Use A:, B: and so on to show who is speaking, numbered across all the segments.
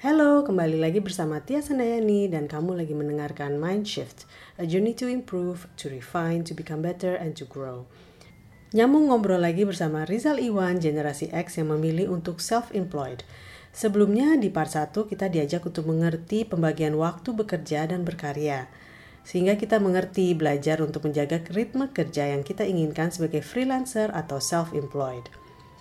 A: Halo, kembali lagi bersama Tia Sandayani dan kamu lagi mendengarkan Mind Shift, a journey to improve, to refine, to become better, and to grow. Nyambung ngobrol lagi bersama Rizal Iwan, generasi X yang memilih untuk self-employed. Sebelumnya di part 1 kita diajak untuk mengerti pembagian waktu bekerja dan berkarya. Sehingga kita mengerti belajar untuk menjaga ritme kerja yang kita inginkan sebagai freelancer atau self-employed.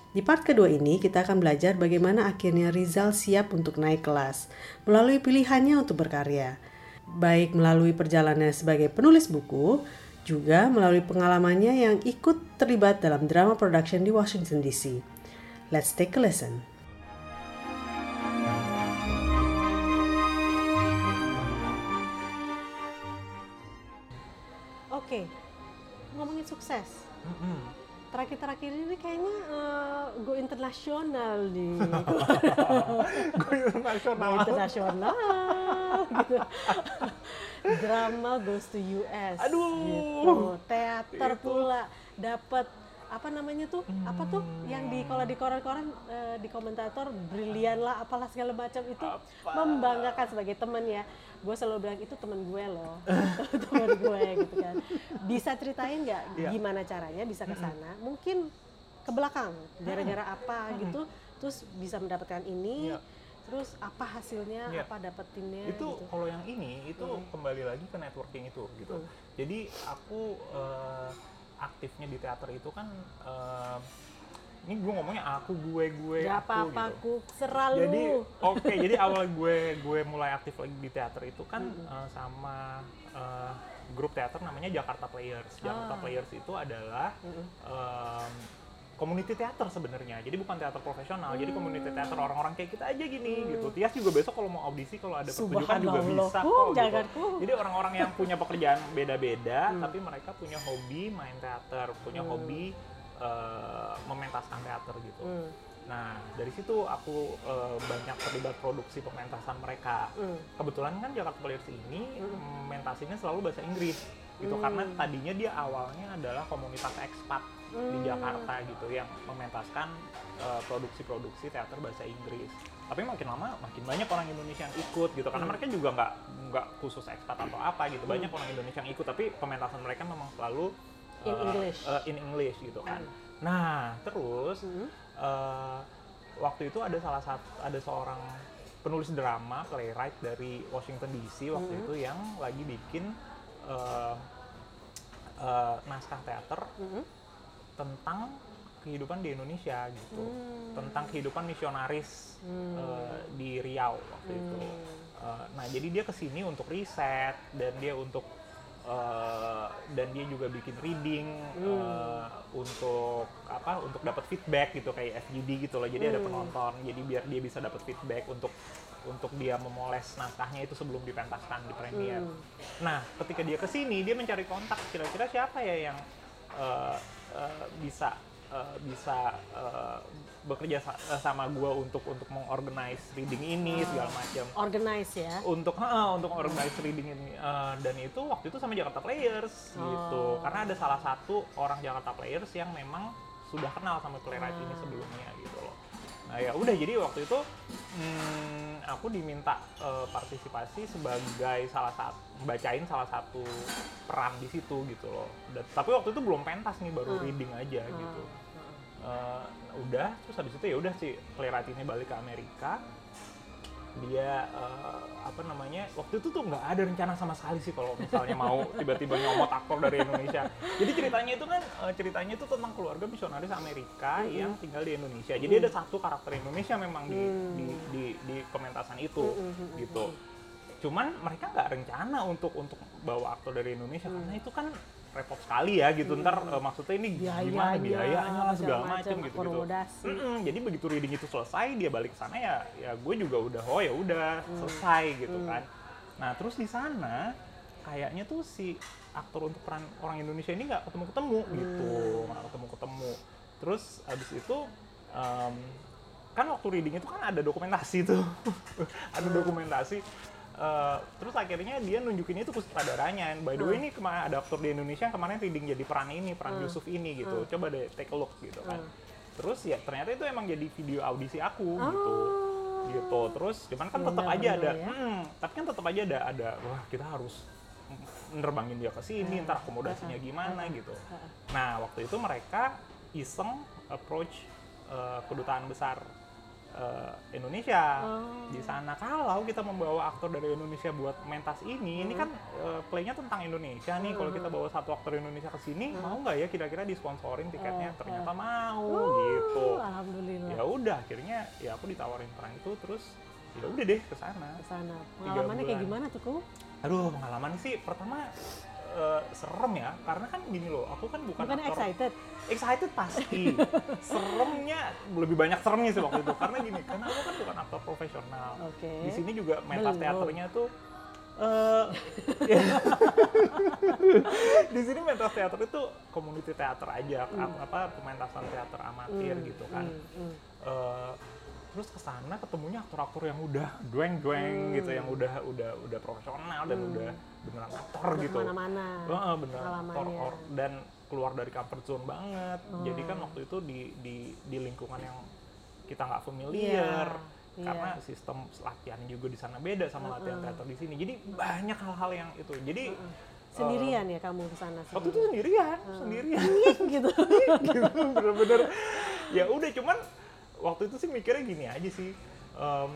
A: Di part kedua ini, kita akan belajar bagaimana akhirnya Rizal siap untuk naik kelas melalui pilihannya untuk berkarya, baik melalui perjalanannya sebagai penulis buku, juga melalui pengalamannya yang ikut terlibat dalam drama production di Washington DC. Let's take a listen. Oke, ngomongin sukses terakhir-terakhir ini kayaknya uh, go internasional nih.
B: go internasional.
A: Go internasional. gitu. Drama goes to US.
B: Aduh.
A: Gitu. Teater itu. pula dapat apa namanya tuh? Hmm. Apa tuh yang di kalau di koran-koran uh, di komentator brilian lah apalah segala macam itu apa? membanggakan sebagai teman ya gue selalu bilang itu temen gue loh temen gue gitu kan bisa ceritain nggak yeah. gimana caranya bisa ke sana mm-hmm. mungkin ke belakang gara-gara apa mm-hmm. gitu terus bisa mendapatkan ini yeah. terus apa hasilnya yeah. apa dapetinnya
B: itu gitu. kalau yang ini itu mm. kembali lagi ke networking itu gitu jadi aku uh, aktifnya di teater itu kan uh, ini gue ngomongnya aku gue gue
A: Gak
B: aku
A: apa-apa
B: gitu.
A: aku seralu
B: jadi oke okay, jadi awal gue gue mulai aktif lagi di teater itu kan mm -hmm. uh, sama uh, grup teater namanya Jakarta Players Jakarta ah. Players itu adalah mm -hmm. um, community teater sebenarnya. Jadi bukan teater profesional, hmm. jadi community teater orang-orang kayak kita aja gini hmm. gitu. Tias juga besok kalau mau audisi kalau ada pertunjukan juga bisa kok. Gitu. Jadi orang-orang yang punya pekerjaan beda-beda hmm. tapi mereka punya hobi main teater, punya hmm. hobi uh, mementaskan teater gitu. Hmm. Nah dari situ aku uh, banyak terlibat produksi pementasan mereka. Hmm. Kebetulan kan Jakarta Players ini hmm. mentasinya selalu bahasa Inggris gitu hmm. karena tadinya dia awalnya adalah komunitas ekspat hmm. di Jakarta gitu yang mementaskan uh, produksi-produksi teater bahasa Inggris. Tapi makin lama makin banyak orang Indonesia yang ikut gitu karena hmm. mereka juga nggak nggak khusus ekspat atau apa gitu banyak hmm. orang Indonesia yang ikut tapi pementasan mereka memang selalu
A: in uh, English
B: uh, in English gitu kan hmm. nah terus hmm. uh, waktu itu ada salah satu ada seorang penulis drama playwright dari Washington DC waktu hmm. itu yang lagi bikin uh, uh, naskah teater hmm. tentang kehidupan di Indonesia gitu hmm. tentang kehidupan misionaris hmm. uh, di Riau waktu hmm. itu uh, nah jadi dia ke sini untuk riset dan dia untuk uh, dan dia juga bikin reading hmm. uh, untuk apa untuk dapat feedback gitu kayak FGD gitu loh jadi hmm. ada penonton jadi biar dia bisa dapat feedback untuk untuk dia memoles naskahnya itu sebelum dipentaskan di premier. Hmm. Nah, ketika dia ke sini dia mencari kontak kira-kira siapa ya yang uh, uh, bisa uh, bisa uh, bekerja eh, sama gue untuk untuk mengorganize reading ini segala macam.
A: Organize ya?
B: Untuk uh, untuk organize reading ini uh, dan itu waktu itu sama Jakarta Players gitu. oh. gitu. Karena ada salah satu orang Jakarta Players yang memang sudah kenal sama playwright hmm. ini sebelumnya gitu loh. Nah ya udah jadi waktu itu hmm, aku diminta uh, partisipasi sebagai salah satu bacain salah satu peran di situ gitu loh. Dan, tapi waktu itu belum pentas nih baru hmm. reading aja hmm. gitu uh, udah terus habis itu ya udah si ini balik ke Amerika dia uh, apa namanya waktu itu tuh nggak ada rencana sama sekali sih kalau misalnya mau tiba-tiba nyomot aktor dari Indonesia jadi ceritanya itu kan uh, ceritanya itu tentang keluarga misionaris Amerika mm-hmm. yang tinggal di Indonesia jadi mm-hmm. ada satu karakter Indonesia memang di mm-hmm. di, di di komentasan itu mm-hmm. gitu cuman mereka nggak rencana untuk untuk bawa aktor dari Indonesia mm-hmm. karena itu kan repot sekali ya gitu hmm. ntar uh, maksudnya ini biayanya, gimana biayanya lah segala macam gitu gitu mm -mm, jadi begitu reading itu selesai dia balik ke sana ya ya gue juga udah oh ya udah hmm. selesai gitu hmm. kan nah terus di sana kayaknya tuh si aktor untuk peran orang Indonesia ini nggak ketemu ketemu hmm. gitu nggak ketemu ketemu terus abis itu um, kan waktu reading itu kan ada dokumentasi tuh ada dokumentasi Uh, terus akhirnya dia nunjukin itu ke sutradaranya. By the way hmm. ini kemarin ada aktor di Indonesia yang kemarin reading jadi peran ini, peran hmm. Yusuf ini gitu. Hmm. Coba deh take a look gitu kan. Hmm. Terus ya ternyata itu emang jadi video audisi aku oh. gitu. gitu terus cuman kan tetap aja ada
A: ya.
B: hmm, tapi kan tetap aja ada ada wah kita harus nerbangin dia ke sini
A: Hmm.
B: ntar akomodasinya
A: Hmm.
B: gimana gitu nah waktu itu mereka iseng approach eh, kedutaan besar eh, Indonesia
A: Oh.
B: di sana kalau kita membawa aktor dari Indonesia buat mentas ini ini
A: Hmm.
B: kan eh, playnya tentang Indonesia nih kalau kita bawa satu aktor Indonesia ke sini
A: Hmm.
B: mau nggak ya kira-kira disponsorin tiketnya
A: Oh,
B: ternyata
A: oh.
B: mau
A: Oh,
B: gitu
A: Alhamdulillah.
B: ya udah akhirnya ya aku ditawarin peran itu terus ya udah deh ke sana
A: Ke sana. Pengalamannya kayak gimana tuh, Ku?
B: aduh pengalaman sih pertama eh, serem ya karena kan gini loh aku kan bukan,
A: Bukan
B: aktor
A: excited.
B: excited pasti seremnya lebih banyak seremnya sih waktu itu karena gini karena aku kan bukan aktor profesional
A: Oke.
B: di sini juga mentas teaternya tuh eh di sini mentas teater itu community teater aja
A: Hmm.
B: apa pementasan teater amatir
A: Hmm,
B: gitu kan
A: hmm, hmm.
B: Eh, terus ke sana ketemunya aktor-aktor yang udah dueng-dueng
A: Hmm.
B: gitu yang udah udah udah profesional dan
A: Hmm.
B: udah beneran aktor
A: Udah
B: gitu
A: ke mana-mana.
B: Heeh, bener aktor or- dan keluar dari comfort zone banget jadi kan waktu itu di di di lingkungan yang kita nggak familiar
A: Iya,
B: karena
A: iya.
B: sistem latihan juga di sana beda sama latihan
A: Heeh.
B: teater di sini jadi banyak hal-hal yang itu jadi
A: Heeh. Sendirian ya kamu ke sana
B: waktu itu
A: sendiri?
B: sendirian
A: Heeh.
B: sendirian
A: gitu.
B: gitu bener-bener ya udah cuman waktu itu sih mikirnya gini aja sih. Em,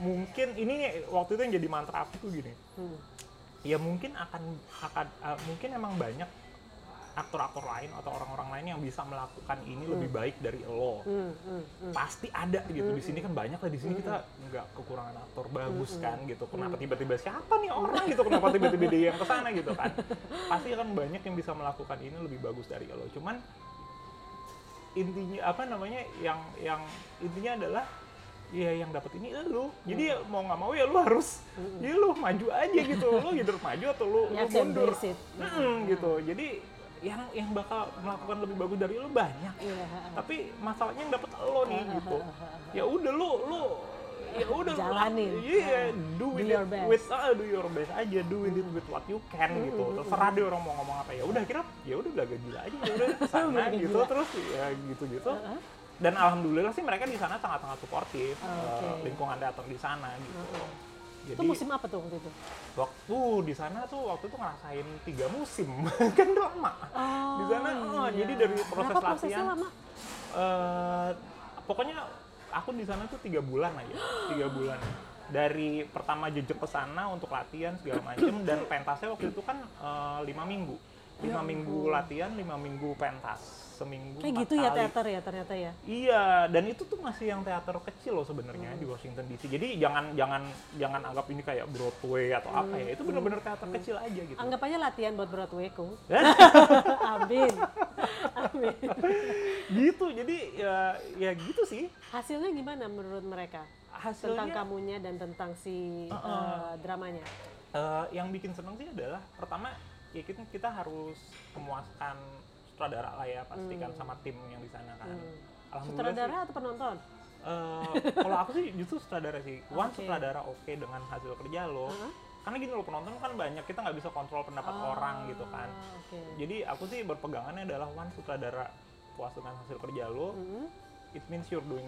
B: mungkin ini waktu itu yang jadi mantra aku tuh gini.
A: Hmm.
B: ya mungkin akan akan uh, mungkin emang banyak aktor-aktor lain atau orang-orang lain yang bisa melakukan ini lebih baik dari lo.
A: Hmm, hmm, hmm.
B: pasti ada gitu. Di sini kan banyak lah. Di sini kita nggak kekurangan aktor bagus kan gitu. Kenapa tiba-tiba siapa nih orang gitu? Kenapa tiba-tiba dia yang ke sana gitu kan? Pasti kan banyak yang bisa melakukan ini lebih bagus dari lo. Cuman intinya apa namanya yang yang intinya adalah ya yang dapat ini lu. Jadi ya mau nggak mau ya lu harus jadi lu maju aja gitu. Lu either maju atau lu, lu mundur.
A: embrace it.
B: Mm, gitu. Jadi yang yang bakal melakukan lebih bagus dari lu banyak.
A: Iya.
B: tapi masalahnya yang dapat lo nih gitu. ya udah lu lu ya udah
A: Jalanin.
B: iya
A: Do
B: do with
A: your best.
B: with ah, do your best aja do with it with what you can gitu terserah deh orang mau ngomong apa ya udah kira ya udah belaga gila aja ya udah
A: Belaga
B: gitu
A: gila.
B: terus ya gitu gitu
A: Heeh.
B: dan alhamdulillah sih mereka di sana sangat-sangat suportif
A: Oke.
B: eh, lingkungan teater di sana gitu
A: Itu
B: jadi
A: musim apa tuh waktu itu?
B: waktu di sana tuh waktu itu ngerasain tiga musim kan lama
A: Oh,
B: di sana oh,
A: iya.
B: jadi dari proses
A: prosesnya
B: latihan
A: lama?
B: eh pokoknya aku di sana tuh tiga bulan aja tiga bulan. Dari pertama jejak ke sana untuk latihan segala macem dan pentasnya waktu itu kan eh, lima minggu lima
A: Ya
B: minggu latihan lima minggu pentas seminggu
A: Kayak gitu ya
B: kali.
A: teater ya ternyata ya.
B: Iya, dan itu tuh masih yang teater kecil loh sebenarnya di Washington DC. Jadi jangan jangan jangan anggap ini kayak Broadway atau apa ya. Itu bener-bener teater kecil aja gitu.
A: Anggap aja latihan buat Broadway ku. Amin. Amin.
B: gitu. Jadi ya ya gitu sih.
A: Hasilnya gimana menurut mereka?
B: Hasilnya
A: Tentang kamunya dan tentang si
B: Uh-uh.
A: eh, dramanya.
B: eh, yang bikin seneng sih adalah pertama ya kita kita harus memuaskan sutradara lah ya pastikan sama tim yang di sana kan.
A: Hmm.
B: Alhamdulillah
A: Sutradara
B: sih,
A: atau penonton?
B: eh, kalau aku sih justru sutradara sih. One
A: Oke.
B: sutradara oke dengan hasil kerja lo.
A: Uh-huh.
B: Karena gini loh penonton kan banyak kita nggak bisa kontrol pendapat
A: Oh,
B: orang gitu kan.
A: Oke.
B: Jadi aku sih berpegangannya adalah one sutradara puas dengan hasil kerja lo,
A: Mhm.
B: It means you're doing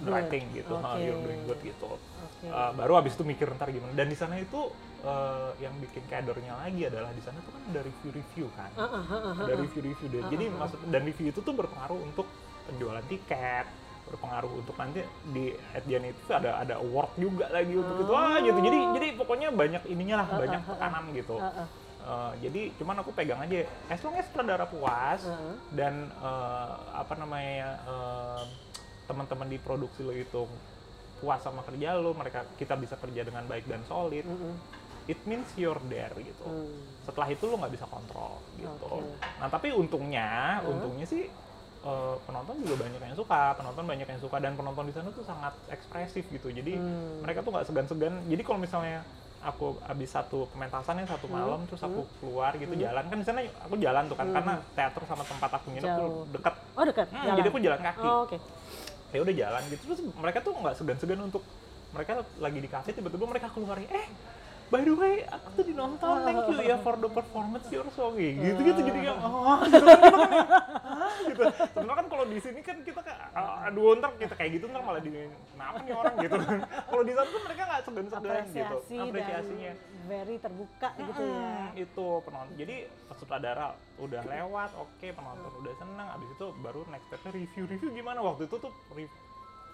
B: the
A: Good.
B: right thing gitu,
A: Oke.
B: Nah, you're doing good gitu.
A: Oke.
B: Uh, baru abis itu mikir ntar gimana. Dan di sana itu uh, yang bikin kadernya lagi adalah di sana tuh kan ada review-review kan,
A: Uh-uh, uh-uh,
B: ada
A: uh-uh.
B: review-review deh.
A: Uh-uh,
B: Jadi
A: uh-uh.
B: maksud dan review itu tuh berpengaruh untuk penjualan tiket berpengaruh untuk nanti di at the end itu ada ada award juga lagi untuk itu ah gitu jadi jadi pokoknya banyak ininya lah
A: Uh-uh,
B: banyak tekanan gitu
A: Uh-uh.
B: Uh, jadi cuman aku pegang aja as long as sutradara puas
A: Uh-uh.
B: dan uh, apa namanya uh, teman-teman di produksi lo itu puas sama kerja lo mereka kita bisa kerja dengan baik dan solid
A: Mm-mm.
B: it means you're there gitu
A: Hmm.
B: setelah itu lo nggak bisa kontrol gitu
A: Oke.
B: nah tapi untungnya
A: Uh.
B: untungnya sih uh, penonton juga banyak yang suka penonton banyak yang suka dan penonton di sana tuh sangat ekspresif gitu jadi
A: Hmm.
B: mereka tuh nggak segan-segan jadi kalau misalnya aku habis satu pementasan ya satu
A: Hmm.
B: malam terus aku keluar gitu jalan kan di sana aku jalan tuh kan karena teater sama tempat aku nginep tuh
A: Hmm.
B: Dekat
A: Oh dekat.
B: Hmm,
A: jalan.
B: jadi aku jalan kaki
A: Oh, Oke.
B: ya udah jalan gitu terus mereka tuh nggak segan-segan untuk mereka lagi di kafe tiba-tiba mereka keluar eh by the way aku tuh dinonton thank you ya for the performance you're so gay gitu gitu jadi kayak oh. Gitu gitu. Sebenarnya kan kalau di sini kan kita kayak "Ah, aduh ntar kita kayak gitu ntar malah di kenapa nih orang? Gitu. Kan kalau di sana tuh mereka nggak segan-segan gitu
A: apresiasi
B: apresiasinya.
A: very terbuka gitu ya.
B: Itu penonton. Jadi sutradara udah lewat oke penonton udah seneng abis itu baru next stepnya review. Review gimana? Waktu itu tuh re-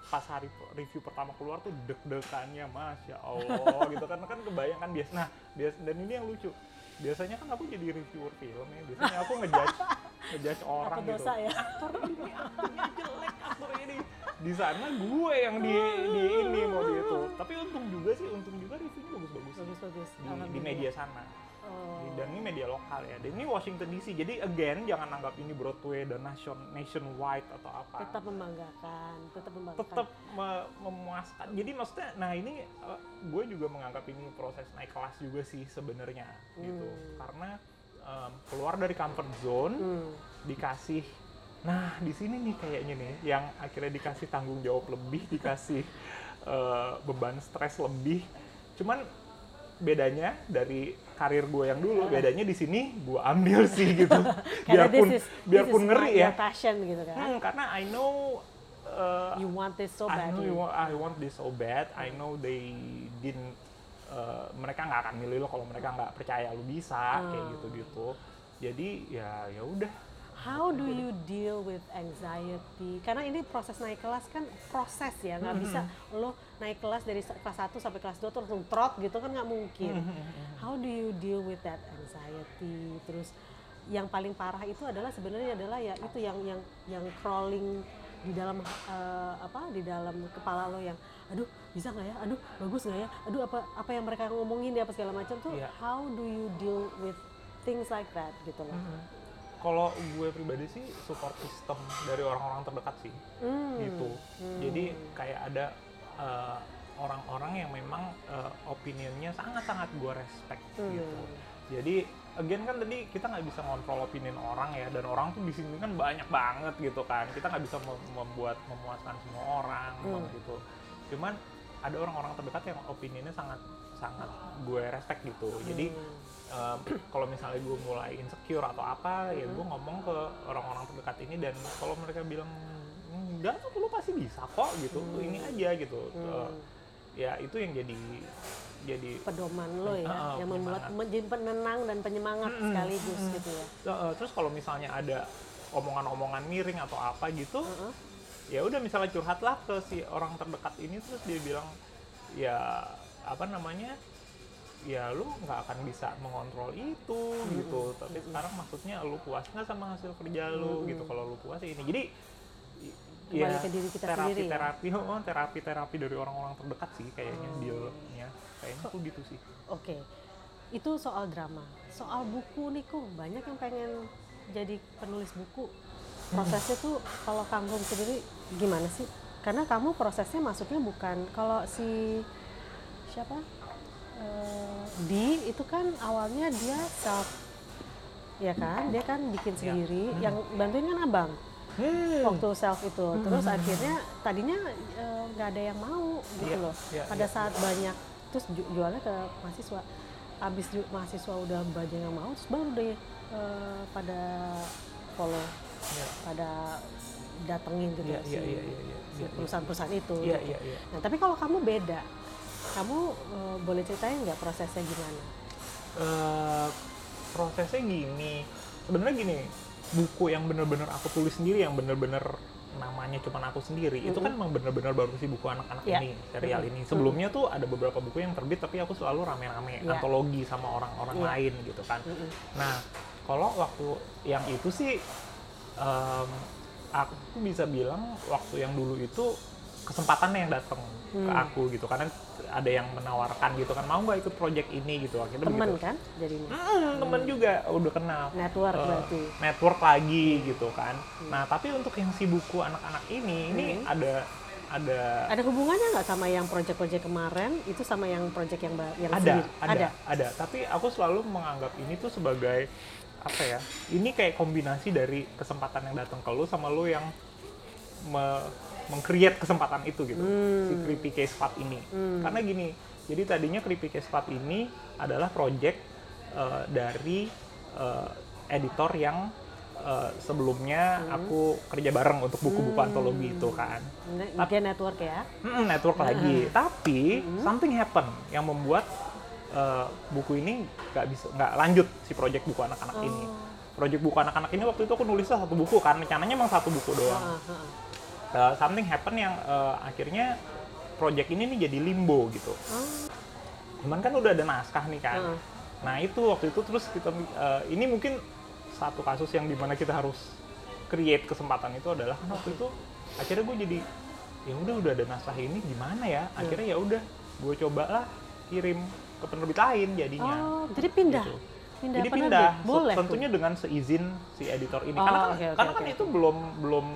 B: pas hari review pertama keluar tuh deg-degannya masya allah gitu. Kan kan kebayang kan biasa nah biasa dan ini yang lucu. Biasanya kan aku jadi reviewer film ya. Biasanya aku ngejudge ngejudge orang gitu.
A: dosa ya.
B: Aktor ini aktornya jelek aktor ini. Di sana gue yang di di ini mau di itu tapi untung juga sih untung juga reviewnya bagus-bagus.
A: Bagus bagus
B: di, di media sana
A: oh.
B: dan ini media lokal ya. Dan ini Washington DC jadi again jangan anggap ini Broadway dan nation nationwide atau apa.
A: Tetap membanggakan tetap membanggakan.
B: Tetap me- memuaskan. Jadi maksudnya nah ini uh, gue juga menganggap ini proses naik kelas juga sih sebenarnya gitu.
A: Hmm.
B: karena um, keluar dari comfort zone
A: Hmm.
B: dikasih nah di sini nih kayaknya nih yang akhirnya dikasih tanggung jawab lebih dikasih uh, beban stres lebih. Cuman bedanya dari karir gue yang dulu bedanya di sini gue ambil sih gitu biarpun
A: this is,
B: biarpun ngeri ya
A: passion gitu kan
B: Hmm, karena I know uh,
A: you want this so
B: I know you want, I want this so bad. I know they didn't uh, mereka nggak akan milih lo kalau mereka nggak percaya lo bisa kayak
A: Hmm.
B: gitu-gitu. Jadi ya ya udah.
A: How do you deal with anxiety? Karena ini proses naik kelas kan proses ya, nggak bisa lo naik kelas dari kelas 1 sampai kelas 2 tuh langsung trot gitu kan nggak mungkin. How do you deal with that anxiety? Terus yang paling parah itu adalah sebenarnya adalah ya itu yang yang yang crawling di dalam eh, apa di dalam kepala lo yang aduh bisa nggak ya aduh bagus nggak ya aduh apa apa yang mereka ngomongin ya apa segala macam tuh
B: Iya.
A: how do you deal with things like that gitu loh
B: Kalau gue pribadi sih support system dari orang-orang terdekat sih
A: Hmm.
B: gitu. Jadi kayak ada uh, orang-orang yang memang uh, opinionnya sangat-sangat gue respect
A: Hmm.
B: gitu. Jadi again kan tadi kita nggak bisa ngontrol opinion orang ya dan orang tuh di sini kan banyak banget gitu kan. Kita nggak bisa mem- membuat memuaskan semua orang
A: Hmm.
B: gitu. Cuman ada orang-orang terdekat yang opinionnya sangat sangat gue respect gitu. Jadi
A: Hmm.
B: um, kalau misalnya gue mulai insecure atau apa ya
A: Hmm.
B: gue ngomong ke orang-orang terdekat ini dan kalau mereka bilang enggak tuh lu pasti bisa kok gitu. Lu ini aja gitu. Uh,
A: Hmm.
B: ya itu yang jadi jadi
A: pedoman lo ya,
B: Ah,
A: yang membuat menjadi penenang dan penyemangat
B: Mm-mm,
A: sekaligus
B: mm-mm.
A: gitu ya.
B: uh, terus kalau misalnya ada omongan-omongan miring atau apa gitu
A: Heeh.
B: ya udah misalnya curhatlah ke si orang terdekat ini terus dia bilang ya apa namanya ya lu nggak akan bisa mengontrol itu gitu. Tapi sekarang maksudnya lu puas nggak sama hasil kerja lu gitu. Kalau lu puas ya ini. Jadi
A: Kembali ke diri kita
B: terapi
A: sendiri ya?
B: terapi oh, terapi terapi dari orang-orang terdekat sih kayaknya
A: Oh.
B: dealnya kayaknya tuh gitu sih
A: Oke, itu soal drama. Soal buku nih kok banyak yang pengen jadi penulis buku. Prosesnya tuh kalau kamu sendiri gimana sih? Karena kamu prosesnya masuknya bukan kalau si siapa Eh, Di itu kan awalnya dia self ya kan dia kan bikin
B: Ya.
A: sendiri
B: Hmm.
A: yang bantuin kan abang
B: hmm.
A: waktu self itu. Terus akhirnya tadinya eh, nggak ada yang mau gitu
B: Iya,
A: loh.
B: iya,
A: pada
B: iya,
A: saat banyak terus ju- jualnya ke mahasiswa. Abis ju- mahasiswa udah banyak yang mau terus baru deh eh, pada follow
B: Iya.
A: pada datengin gitu
B: Iya,
A: si,
B: iya, iya, iya, iya,
A: si
B: iya.
A: perusahaan-perusahaan itu
B: iya
A: gitu.
B: iya iya.
A: Nah tapi kalau kamu beda kamu eh, boleh ceritain nggak prosesnya gimana?
B: Eh, prosesnya gini. Sebenarnya gini buku yang bener-bener aku tulis sendiri yang bener-bener namanya cuma aku sendiri itu kan memang bener-bener baru sih buku anak-anak
A: Iya.
B: ini serial ini sebelumnya tuh ada beberapa buku yang terbit tapi aku selalu rame-rame
A: Iya.
B: antologi sama orang-orang
A: Iya.
B: lain gitu kan
A: Mm-mm.
B: nah kalau waktu yang itu sih em, aku bisa bilang waktu yang dulu itu kesempatannya yang datang ke
A: Hmm.
B: aku gitu karena ada yang menawarkan gitu kan mau nggak ikut project ini? gitu akhirnya
A: temen
B: begitu
A: kan jadinya?
B: Hmm, temen juga udah kenal.
A: Network
B: Eh,
A: berarti.
B: network lagi gitu kan. Nah tapi untuk yang si buku anak-anak ini ini
A: Hmm.
B: ada ada
A: ada hubungannya nggak sama yang project-project kemarin? Itu sama yang project yang yang
B: ada,
A: sendiri?
B: ada? ada. Tapi aku selalu menganggap ini tuh sebagai apa ya ini kayak kombinasi dari kesempatan yang datang ke lu sama lu yang me- meng-create kesempatan itu gitu si
A: Hmm.
B: creepy case part ini karena gini Jadi tadinya Creepy Case Club ini adalah project uh, dari uh, editor yang uh, sebelumnya
A: Hmm.
B: aku kerja bareng untuk buku-buku antologi itu kan.
A: Mungkin network ya.
B: Mm, network lagi. Tapi
A: Hmm.
B: something happen yang membuat uh, buku ini nggak bisa nggak lanjut si project buku anak-anak ini.
A: Oh.
B: Project buku anak-anak ini waktu itu aku nulisnya satu buku kan, rencananya emang satu buku doang. Uh, something happen yang uh, akhirnya project ini nih jadi limbo gitu.
A: Oh.
B: Cuman kan udah ada naskah nih kan.
A: Heeh.
B: Nah itu waktu itu terus kita uh, ini mungkin satu kasus yang di mana kita harus create kesempatan itu adalah kan waktu itu akhirnya gue jadi ya udah udah ada naskah ini gimana ya akhirnya ya udah gue cobalah kirim ke penerbit lain jadinya
A: Oh, jadi pindah.
B: Gitu.
A: Pindah
B: jadi
A: penerbit.
B: pindah
A: tuh.
B: tentunya dengan seizin si editor ini
A: Oh,
B: karena kan,
A: oke, oke,
B: karena kan
A: oke,
B: itu belum belum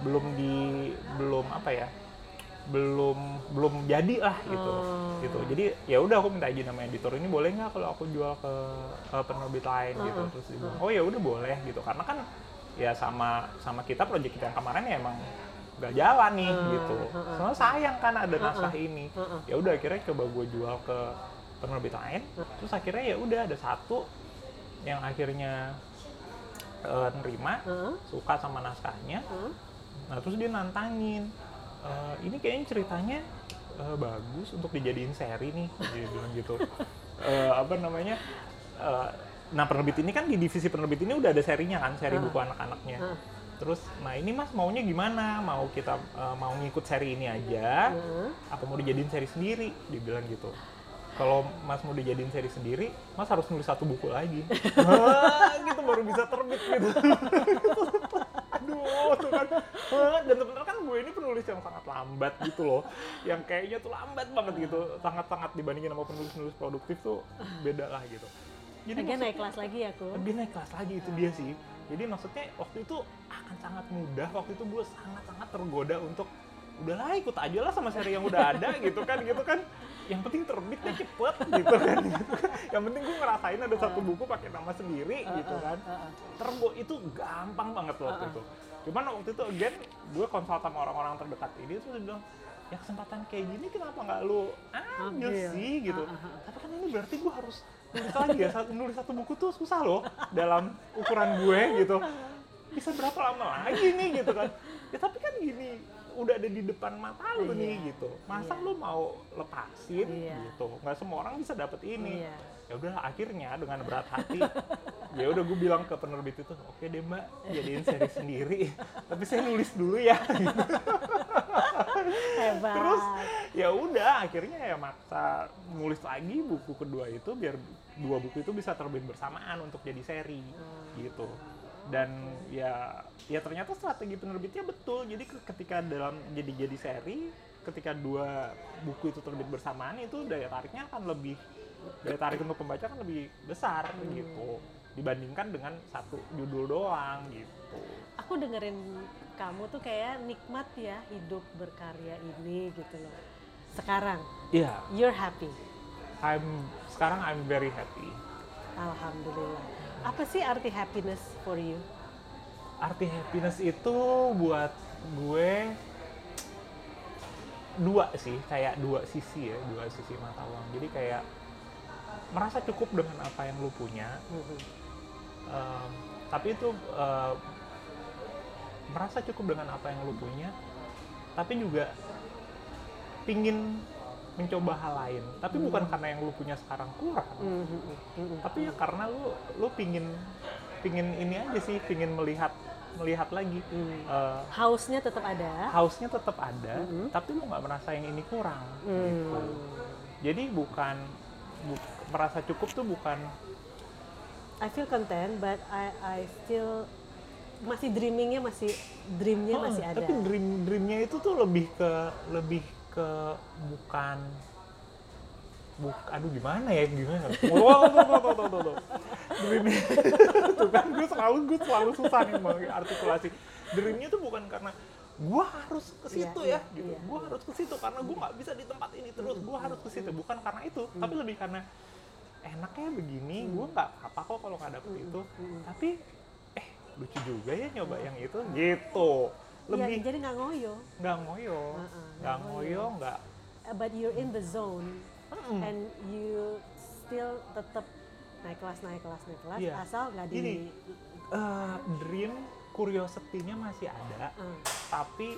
B: belum di belum apa ya belum belum jadi lah gitu.
A: Oh.
B: gitu. Jadi ya udah aku minta izin sama editor ini boleh nggak kalau aku jual ke, ke penerbit lain? Gitu.
A: Uh-uh.
B: terus dia bilang, oh ya udah boleh gitu. Karena kan ya sama sama kita proyek kita yang kemarin ya emang nggak jalan nih
A: Uh,
B: gitu. soalnya sayang kan ada naskah ini.
A: Uh-uh.
B: ya udah akhirnya coba gue jual ke penerbit lain. Terus akhirnya ya udah ada satu yang akhirnya eh, nerima suka sama naskahnya. Nah terus dia nantangin "Eh, ini kayaknya ceritanya eh, bagus untuk dijadiin seri nih dia bilang gitu. Eh, apa namanya Eh, nah penerbit ini kan di divisi penerbit ini udah ada serinya kan seri
A: Ah.
B: buku anak-anaknya.
A: Ah.
B: terus nah ini mas maunya gimana? Mau kita eh, mau ngikut seri ini aja
A: Heeh.
B: apa mau dijadiin seri sendiri? Dia bilang gitu. Kalau mas mau dijadiin seri sendiri mas harus nulis satu buku lagi. Hah, gitu baru bisa terbit gitu aduh tuh kan. Dan sebenarnya kan gue ini penulis yang sangat lambat gitu loh. Yang kayaknya tuh lambat banget gitu. Sangat-sangat dibandingin sama penulis-penulis produktif tuh beda lah gitu.
A: Lagian
B: maksud-
A: naik kelas lagi ya, aku.
B: dia naik kelas lagi itu dia sih. Jadi maksudnya waktu itu akan sangat mudah. Waktu itu gue sangat-sangat tergoda untuk udahlah ikut aja lah sama seri yang udah ada gitu kan gitu kan yang penting terbitnya cepet gitu kan, gitu yang penting gue ngerasain ada satu buku pakai nama sendiri gitu kan.
A: Heeh.
B: terbo itu gampang banget waktu itu. Cuman waktu itu again gue konsult sama orang-orang terdekat ini terus dia bilang ya kesempatan kayak gini kenapa nggak lu ambil
A: Ambil.
B: sih? Gitu. Tapi kan ini berarti gue harus nulis lagi ya nulis satu buku tuh susah loh dalam ukuran gue gitu. Bisa berapa lama lagi nih gitu kan. Ya tapi kan gini udah ada di depan mata lu
A: Iya.
B: nih gitu masa
A: Iya.
B: lu mau lepasin
A: Iya.
B: gitu nggak semua orang bisa dapet ini
A: Iya.
B: ya udah akhirnya dengan berat hati ya udah gue bilang ke penerbit itu oke deh mbak jadiin seri sendiri tapi saya nulis dulu ya
A: Hebat.
B: terus ya udah akhirnya ya maksa nulis lagi buku kedua itu biar dua buku itu bisa terbit bersamaan untuk jadi seri gitu dan ya ya ternyata strategi penerbitnya betul jadi ke- ketika dalam jadi jadi seri ketika dua buku itu terbit bersamaan itu daya tariknya akan lebih daya tarik untuk pembaca kan lebih besar gitu dibandingkan dengan satu judul doang gitu
A: Aku dengerin kamu tuh kayak nikmat ya hidup berkarya ini gitu loh. Sekarang,
B: Iya,
A: you're happy.
B: I'm sekarang I'm very happy.
A: Alhamdulillah. Apa sih arti happiness for you?
B: Arti happiness itu buat gue dua sih, kayak dua sisi ya, dua sisi mata uang. Jadi kayak merasa cukup dengan apa yang lu punya, Um, tapi itu uh, merasa cukup dengan apa yang lu punya, tapi juga pingin mencoba hal lain. Tapi bukan karena yang lu punya sekarang kurang, tapi ya karena lu lu pingin pingin ini aja sih pingin melihat melihat lagi Eh,
A: Hausnya tetap ada.
B: hausnya tetap ada tapi lu nggak merasa yang ini kurang gitu. jadi bukan bu- merasa cukup tuh bukan
A: I feel content, but I I still masih dreamingnya masih dreamnya
B: Oh,
A: masih ada.
B: tapi dream dreamnya itu tuh lebih ke lebih ke bukan buk aduh gimana ya gimana? Wow tuh tuh tuh tuh tuh, tuh. dreamnya tuh kan gue selalu gue selalu susah nih mau artikulasi dreamnya tuh bukan karena gue harus ke situ
A: Iya,
B: ya
A: iya,
B: gitu.
A: iya.
B: gue harus ke situ karena gue nggak bisa di tempat ini terus. Gue harus ke situ bukan karena itu tapi lebih karena enaknya begini gue nggak apa kok kalau nggak dapet itu. tapi eh lucu juga ya nyoba yang itu gitu.
A: Iya,
B: lebih
A: jadi nggak ngoyo.
B: nggak ngoyo. Nggak ngoyo nggak.
A: Uh, But you're in the zone
B: Mm-mm.
A: and you still tetap naik kelas naik kelas naik kelas
B: Iya.
A: asal nggak di
B: Gini. Eh, dream curiosity-nya masih ada
A: Ah,
B: tapi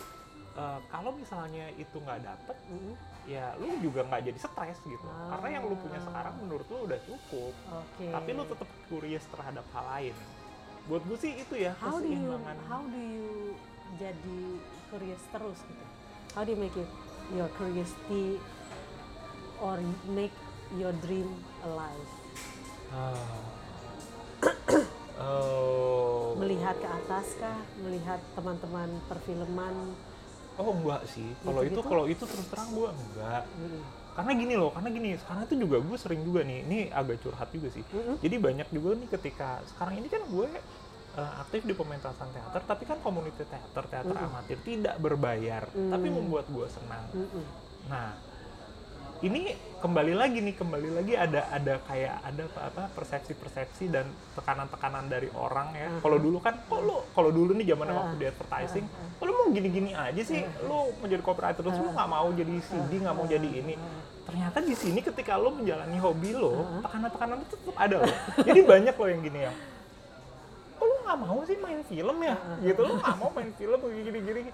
B: eh, kalau misalnya itu nggak dapet
A: mm,
B: ya lu juga nggak jadi stres gitu
A: Ah.
B: karena yang lu punya sekarang menurut lu udah cukup
A: oke
B: tapi lu tetap curious terhadap hal lain buat gue sih itu ya
A: how do you how do you jadi curious terus gitu how do you make it your curiosity or make your dream alive
B: Ah. oh
A: melihat ke atas kah melihat teman-teman perfilman
B: oh enggak sih kalau itu
A: Gitu-gitu?
B: kalau itu terus terang gue enggak
A: Mm,
B: karena gini loh karena gini sekarang itu juga gue sering juga nih ini agak curhat juga sih
A: mm-mm.
B: jadi banyak juga nih ketika sekarang ini kan gue eh, aktif di pementasan teater tapi kan komunitas teater teater
A: Mm-mm.
B: amatir tidak berbayar tapi
A: Mm.
B: membuat gue senang
A: Mm-mm.
B: nah ini kembali lagi nih kembali lagi ada ada kayak ada apa, apa persepsi-persepsi dan tekanan-tekanan dari orang ya.
A: Uh-huh.
B: kalau dulu kan kok lu kalau dulu nih zaman
A: Uh-huh.
B: waktu di advertising. "Oh, lu mau gini-gini aja sih? Lu mau jadi copywriter terus lu
A: Uh-huh.
B: nggak mau jadi CD nggak mau jadi ini. Ternyata di sini ketika lo menjalani hobi lo tekanan-tekanan itu tetap ada loh. Jadi banyak loh yang gini ya. Kok lu nggak mau sih main film ya? Gitu lu nggak mau main film gini-gini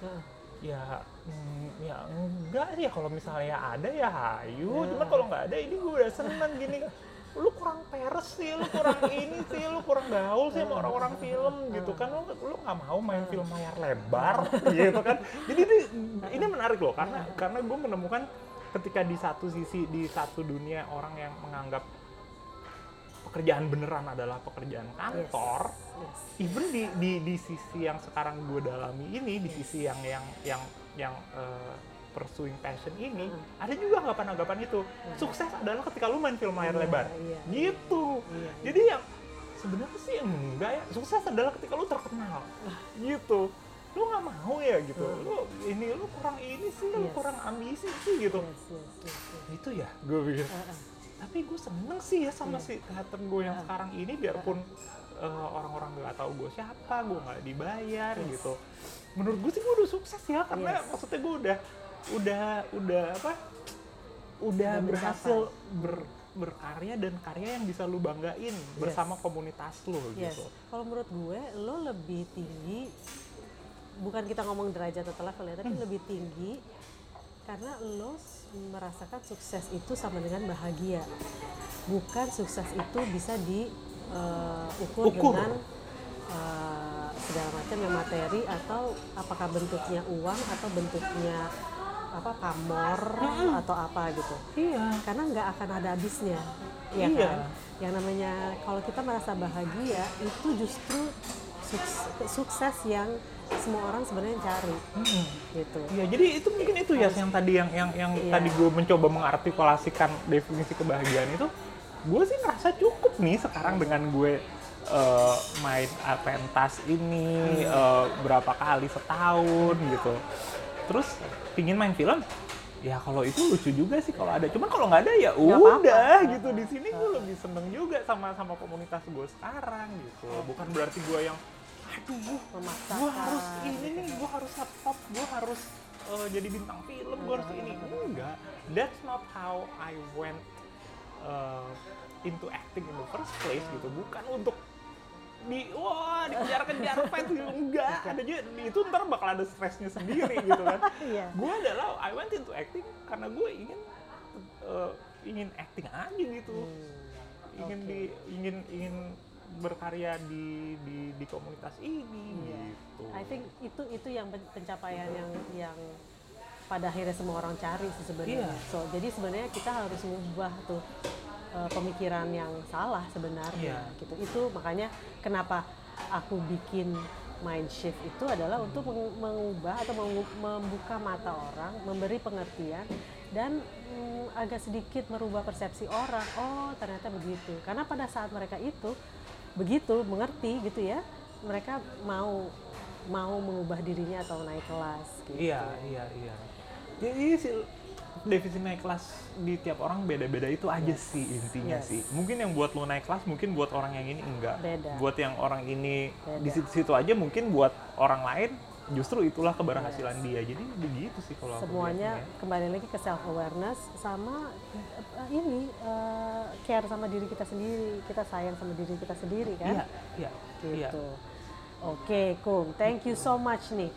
B: ya mm, ya enggak sih kalau misalnya ada ya hayu
A: Ya.
B: cuman kalau nggak ada ini gue udah seneng gini. Lu kurang peres sih lu kurang ini sih lu kurang gaul sih sama orang-orang film gitu kan. Lu lu nggak mau main film layar lebar gitu kan. Jadi ini ini menarik loh karena karena gue menemukan ketika di satu sisi di satu dunia orang yang menganggap pekerjaan beneran adalah pekerjaan kantor
A: Yes.
B: even di di di sisi yang sekarang gue dalami ini di sisi yang yang yang yang eh, pursuing passion ini
A: Hmm.
B: ada juga anggapan-anggapan itu sukses adalah ketika lu main film layar
A: Iya,
B: lebar
A: iya,
B: gitu
A: Iya,
B: jadi yang sebenarnya sih enggak ya sukses adalah ketika lu terkenal gitu lu nggak mau ya gitu
A: Hmm.
B: lu ini lu kurang ini sih lu
A: Yes.
B: kurang ambisi sih gitu
A: Yes, yes, yes, yes.
B: gitu ya gue pikir
A: Uh-uh.
B: tapi gue seneng sih ya sama
A: Iya.
B: si teater gue yang
A: Ah.
B: sekarang ini biarpun eh, orang-orang nggak tahu gue siapa gue nggak dibayar
A: Yes.
B: gitu menurut gue sih gue udah sukses ya karena
A: Yes.
B: maksudnya gue udah udah udah apa udah
A: Udah
B: berhasil ber- berkarya dan karya yang bisa lu banggain bersama komunitas lu
A: Yes.
B: gitu
A: Kalau menurut gue, lo lebih tinggi, bukan kita ngomong derajat atau level ya, tapi
B: Hmm.
A: lebih tinggi karena lo merasakan sukses itu sama dengan bahagia. Bukan sukses itu bisa diukur
B: Ukur.
A: dengan eh, segala macam yang materi atau apakah bentuknya uang atau bentuknya apa pamor atau apa gitu
B: iya
A: karena nggak akan ada habisnya ya
B: Iya.
A: kan yang namanya kalau kita merasa bahagia itu justru suks- sukses yang semua orang sebenarnya cari
B: Mm-mm.
A: gitu
B: Iya, jadi itu mungkin itu ya yang tadi yang yang yang
A: Iya.
B: tadi gue mencoba mengartikulasikan definisi kebahagiaan itu, gue sih ngerasa cukup nih sekarang dengan gue eh, main uh, pentas ini eh, berapa kali setahun gitu. Terus pingin main film, ya kalau itu lucu juga sih kalau ada. Cuman kalau nggak ada ya udah gitu. Di sini gue lebih seneng juga sama sama komunitas gue sekarang gitu. Bukan berarti gue yang aduh gue harus ini nih gue harus ngetop gue harus uh, jadi bintang film gue harus ini. Enggak. That's not how I went uh, into acting in the first place gitu. Bukan untuk di wah dikejar-kejar fans gitu enggak ada juga itu ntar bakal ada stresnya sendiri gitu kan
A: Iya.
B: gue adalah I went into acting karena gue ingin uh, ingin acting aja gitu
A: Hmm,
B: ingin
A: oke.
B: di ingin ingin berkarya di di di komunitas ini
A: Iya.
B: gitu.
A: I think itu itu yang pen- pencapaian yang yang pada akhirnya semua orang cari sih sebenarnya.
B: Iya.
A: So jadi sebenarnya kita harus mengubah tuh eh, pemikiran yang salah sebenarnya
B: Iya.
A: gitu. Itu makanya kenapa aku bikin mind shift itu adalah untuk meng- mengubah atau membuka mata orang, memberi pengertian dan mm, agak sedikit merubah persepsi orang. Oh, ternyata begitu. Karena pada saat mereka itu begitu mengerti gitu ya, mereka mau mau mengubah dirinya atau naik kelas gitu.
B: Iya, iya, iya. Jadi sih definisi naik kelas di tiap orang beda-beda itu aja
A: Yes.
B: sih intinya
A: Yes.
B: sih. Mungkin yang buat lo naik kelas, mungkin buat orang yang ini enggak.
A: Beda.
B: Buat yang orang ini
A: Beda.
B: di situ-situ aja mungkin buat orang lain justru itulah keberhasilan dia jadi begitu sih kalau aku
A: semuanya
B: lihatnya.
A: kembali lagi ke self awareness sama uh, ini uh, care sama diri kita sendiri kita sayang sama diri kita sendiri kan
B: iya iya iya
A: gitu oke Kung thank you so much nih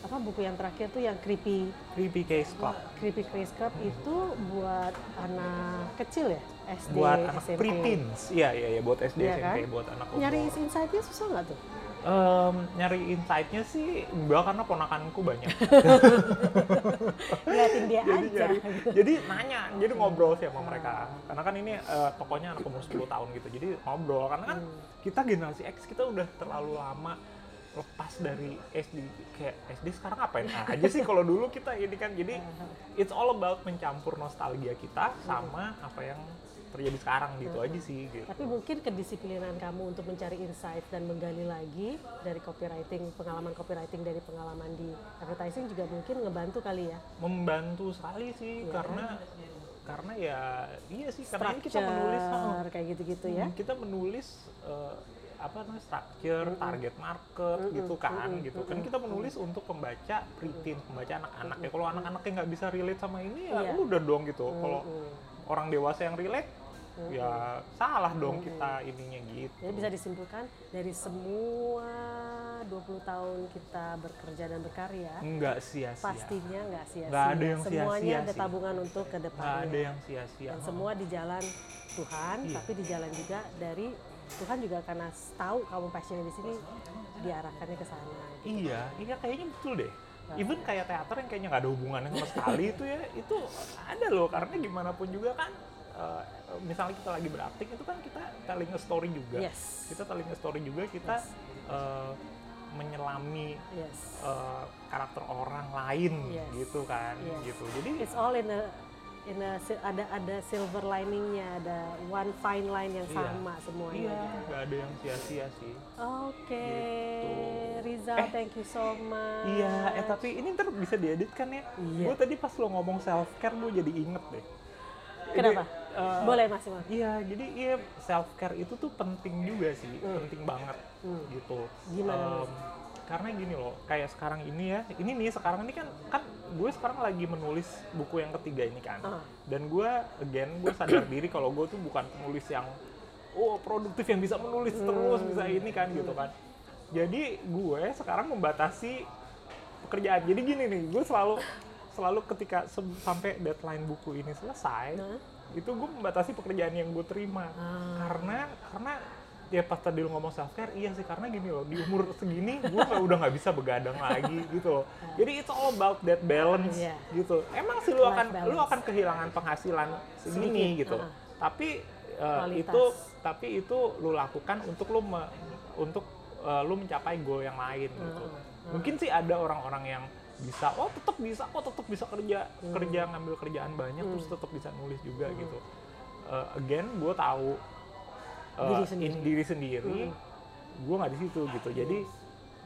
A: apa buku yang terakhir tuh yang creepy
B: creepy case club.
A: Creepy case club itu buat anak kecil ya? SD
B: buat anak
A: SMP
B: preteens. Iya iya iya buat SD
A: Iya
B: SMP
A: kan?
B: buat anak
A: nyari
B: umur.
A: insight-nya susah nggak tuh?
B: Em, nyari insight-nya sih enggak karena ponakanku banyak.
A: Ngeliatin dia
B: jadi
A: aja.
B: nyari, jadi nanya jadi ngobrol sih sama mereka. Karena kan ini eh, tokonya anak umur 10 tahun gitu jadi ngobrol. Karena kan
A: Hmm.
B: kita generasi X kita udah terlalu lama lepas dari SD kayak SD sekarang ngapain aja sih kalau dulu kita ini kan jadi it's all about mencampur nostalgia kita sama apa yang terjadi sekarang gitu aja sih gitu
A: Tapi mungkin kedisiplinan kamu untuk mencari insight dan menggali lagi dari copywriting, pengalaman copywriting dari pengalaman di advertising juga mungkin ngebantu kali ya.
B: membantu sekali sih
A: Iya.
B: karena karena ya iya sih karena ini kita menulis
A: Structure, kayak gitu-gitu ya.
B: Hmm, kita menulis eh, apa namanya structure, target market gitu kan, gitu kan kita menulis untuk pembaca preteen, pembaca anak-anak ya. Kalau anak-anaknya nggak bisa relate sama ini ya
A: Iya.
B: udah dong gitu. Kalau orang dewasa yang relate ya salah dong kita ininya gitu.
A: Jadi bisa disimpulkan dari semua 20 tahun kita bekerja dan berkarya,
B: Nggak sia-sia.
A: pastinya nggak sia-sia.
B: Nggak ada yang
A: Semuanya
B: sia-sia
A: ada tabungan untuk ke
B: Nggak
A: depannya.
B: ada yang sia-sia.
A: Dan semua di jalan Tuhan,
B: Iya.
A: tapi di jalan juga dari Tuhan juga karena tahu kamu passionnya di sini diarahkannya ke sana.
B: Iya, iya kayaknya betul deh. Even kayak teater yang kayaknya nggak ada hubungannya sama sekali itu ya, itu ada loh karena gimana pun juga kan, eh, misalnya kita lagi berakting itu kan kita telling a story juga.
A: Yes.
B: Kita telling a story juga kita
A: Yes.
B: eh, menyelami
A: Yes.
B: eh, karakter orang lain
A: Yes.
B: gitu kan,
A: Yes.
B: gitu. Jadi
A: It's all in a in a ada ada silver liningnya, ada one fine line yang
B: Iya.
A: sama semuanya.
B: iya nggak ada yang sia-sia sih.
A: Oke,
B: Gitu.
A: Rizal,
B: Eh,
A: thank you so much.
B: Iya, eh tapi ini ntar bisa diedit kan ya?
A: Iya.
B: Gue tadi pas lo ngomong self care gue jadi inget deh.
A: Kenapa?
B: Jadi, eh,
A: Boleh Mas Imam.
B: Iya, jadi iya self care itu tuh penting juga sih,
A: Hmm.
B: penting banget
A: Hmm.
B: gitu.
A: Gimana,
B: Em, karena gini loh, kayak sekarang ini ya, ini nih sekarang ini kan kan gue sekarang lagi menulis buku yang ketiga ini kan,
A: Ah.
B: dan gue again gue sadar diri kalau gue tuh bukan penulis yang oh produktif yang bisa menulis
A: Hmm.
B: terus bisa ini kan gitu kan. Jadi gue sekarang membatasi pekerjaan. Jadi gini nih, gue selalu selalu ketika se- sampai deadline buku ini selesai,
A: Nah.
B: itu gue membatasi pekerjaan yang gue terima
A: Ah.
B: karena karena ya pas tadi lu ngomong self care iya sih karena gini loh di umur segini gue udah nggak bisa begadang lagi gitu loh jadi it's all about that balance
A: Iya.
B: gitu emang sih lu
A: Life
B: akan lu akan kehilangan penghasilan segini
A: Sedikit,
B: gitu
A: ah.
B: tapi uh,
A: Kualitas.
B: itu tapi itu lu lakukan untuk lu me- untuk uh, lu mencapai goal yang lain gitu
A: Ah, ah.
B: mungkin sih ada orang-orang yang bisa oh tetap bisa kok tetap bisa kerja
A: Hmm.
B: kerja ngambil kerjaan banyak terus tetap bisa nulis juga gitu Uh, again gue tahu uh,
A: Diri
B: in-
A: sendiri.
B: diri sendiri
A: Hmm.
B: gue nggak di situ gitu jadi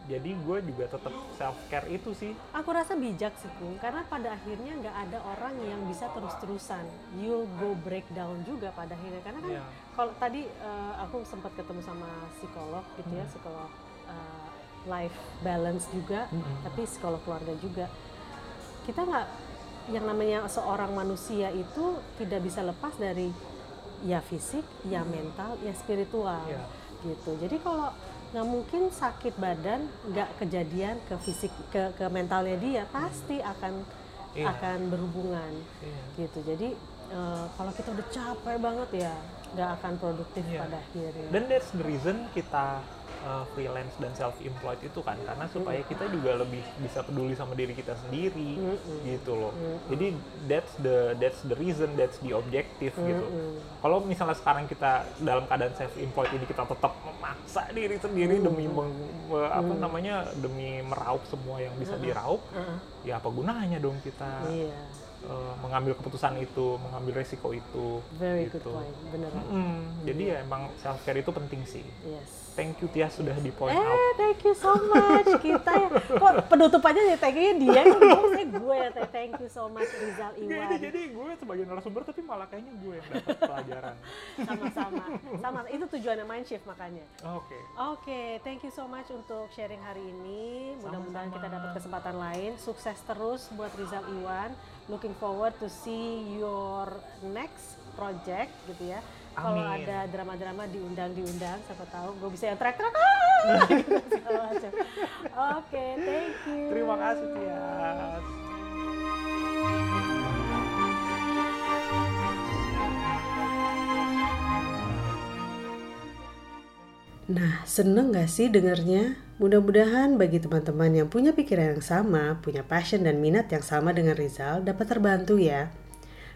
B: jadi gue juga tetap self care itu sih
A: Aku rasa bijak sih, Kung, karena pada akhirnya nggak ada orang yang bisa terus-terusan. You'll go breakdown juga pada akhirnya. Karena kan
B: Iya.
A: kalau tadi eh, aku sempat ketemu sama psikolog gitu ya, psikolog eh, life balance juga,
B: Mm-mm.
A: tapi psikolog keluarga juga. Kita nggak, yang namanya seorang manusia itu tidak bisa lepas dari ya fisik, ya mental, ya spiritual
B: Iya.
A: gitu. Jadi kalau nggak mungkin sakit badan nggak kejadian ke fisik ke ke mentalnya dia pasti akan
B: Iya.
A: akan berhubungan
B: Iya.
A: gitu. Jadi eh, kalau kita udah capek banget ya nggak akan produktif
B: Iya.
A: pada akhirnya.
B: dan that's the reason kita uh, freelance dan self employed itu kan karena supaya kita juga lebih bisa peduli sama diri kita sendiri
A: Mm-mm.
B: gitu loh jadi that's the that's the reason that's the objective gitu
A: Mm-mm.
B: kalau misalnya sekarang kita dalam keadaan self employed ini kita tetap memaksa diri sendiri demi meng- me- apa namanya demi meraup semua yang bisa diraup
A: Heeh.
B: ya apa gunanya dong kita
A: Iya.
B: uh, mengambil keputusan itu, mengambil resiko itu.
A: Very
B: gitu.
A: good point.
B: Mm, jadi ya emang self care itu penting sih.
A: Yes.
B: Thank you Tia sudah di point
A: Eh,
B: out.
A: thank you so much. Kita ya, kok penutupannya ya thank you dia, kok saya gue ya. Thank you so much Rizal
B: Jadi,
A: Iwan.
B: jadi gue sebagai narasumber tapi malah kayaknya gue yang dapat pelajaran.
A: Sama-sama. Sama, itu tujuannya mind shift makanya.
B: Oke.
A: Oke, thank you so much untuk sharing hari ini. Mudah-mudahan kita dapat kesempatan lain. Sukses terus buat Rizal Iwan. Looking forward to see your next project gitu ya. Kalau ada drama-drama diundang-diundang, siapa tahu gue bisa yang ah, gitu, segala macam. Oke, thank you.
B: Terima kasih Tias.
A: Nah, seneng gak sih dengernya? Mudah-mudahan bagi teman-teman yang punya pikiran yang sama, punya passion dan minat yang sama dengan Rizal dapat terbantu ya.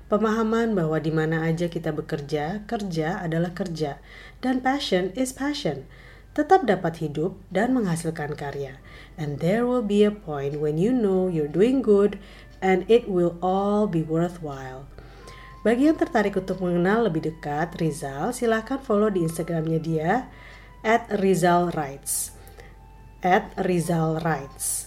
A: Pemahaman bahwa di mana aja kita bekerja, kerja adalah kerja, dan passion is passion. Tetap dapat hidup dan menghasilkan karya. And there will be a point when you know you're doing good and it will all be worthwhile. Bagi yang tertarik untuk mengenal lebih dekat Rizal, silahkan follow di Instagramnya dia at Rizal Rights. At Rizal Rights.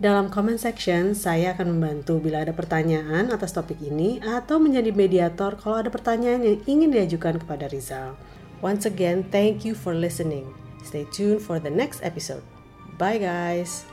A: Dalam comment section, saya akan membantu bila ada pertanyaan atas topik ini atau menjadi mediator kalau ada pertanyaan yang ingin diajukan kepada Rizal. Once again, thank you for listening. Stay tuned for the next episode. Bye guys.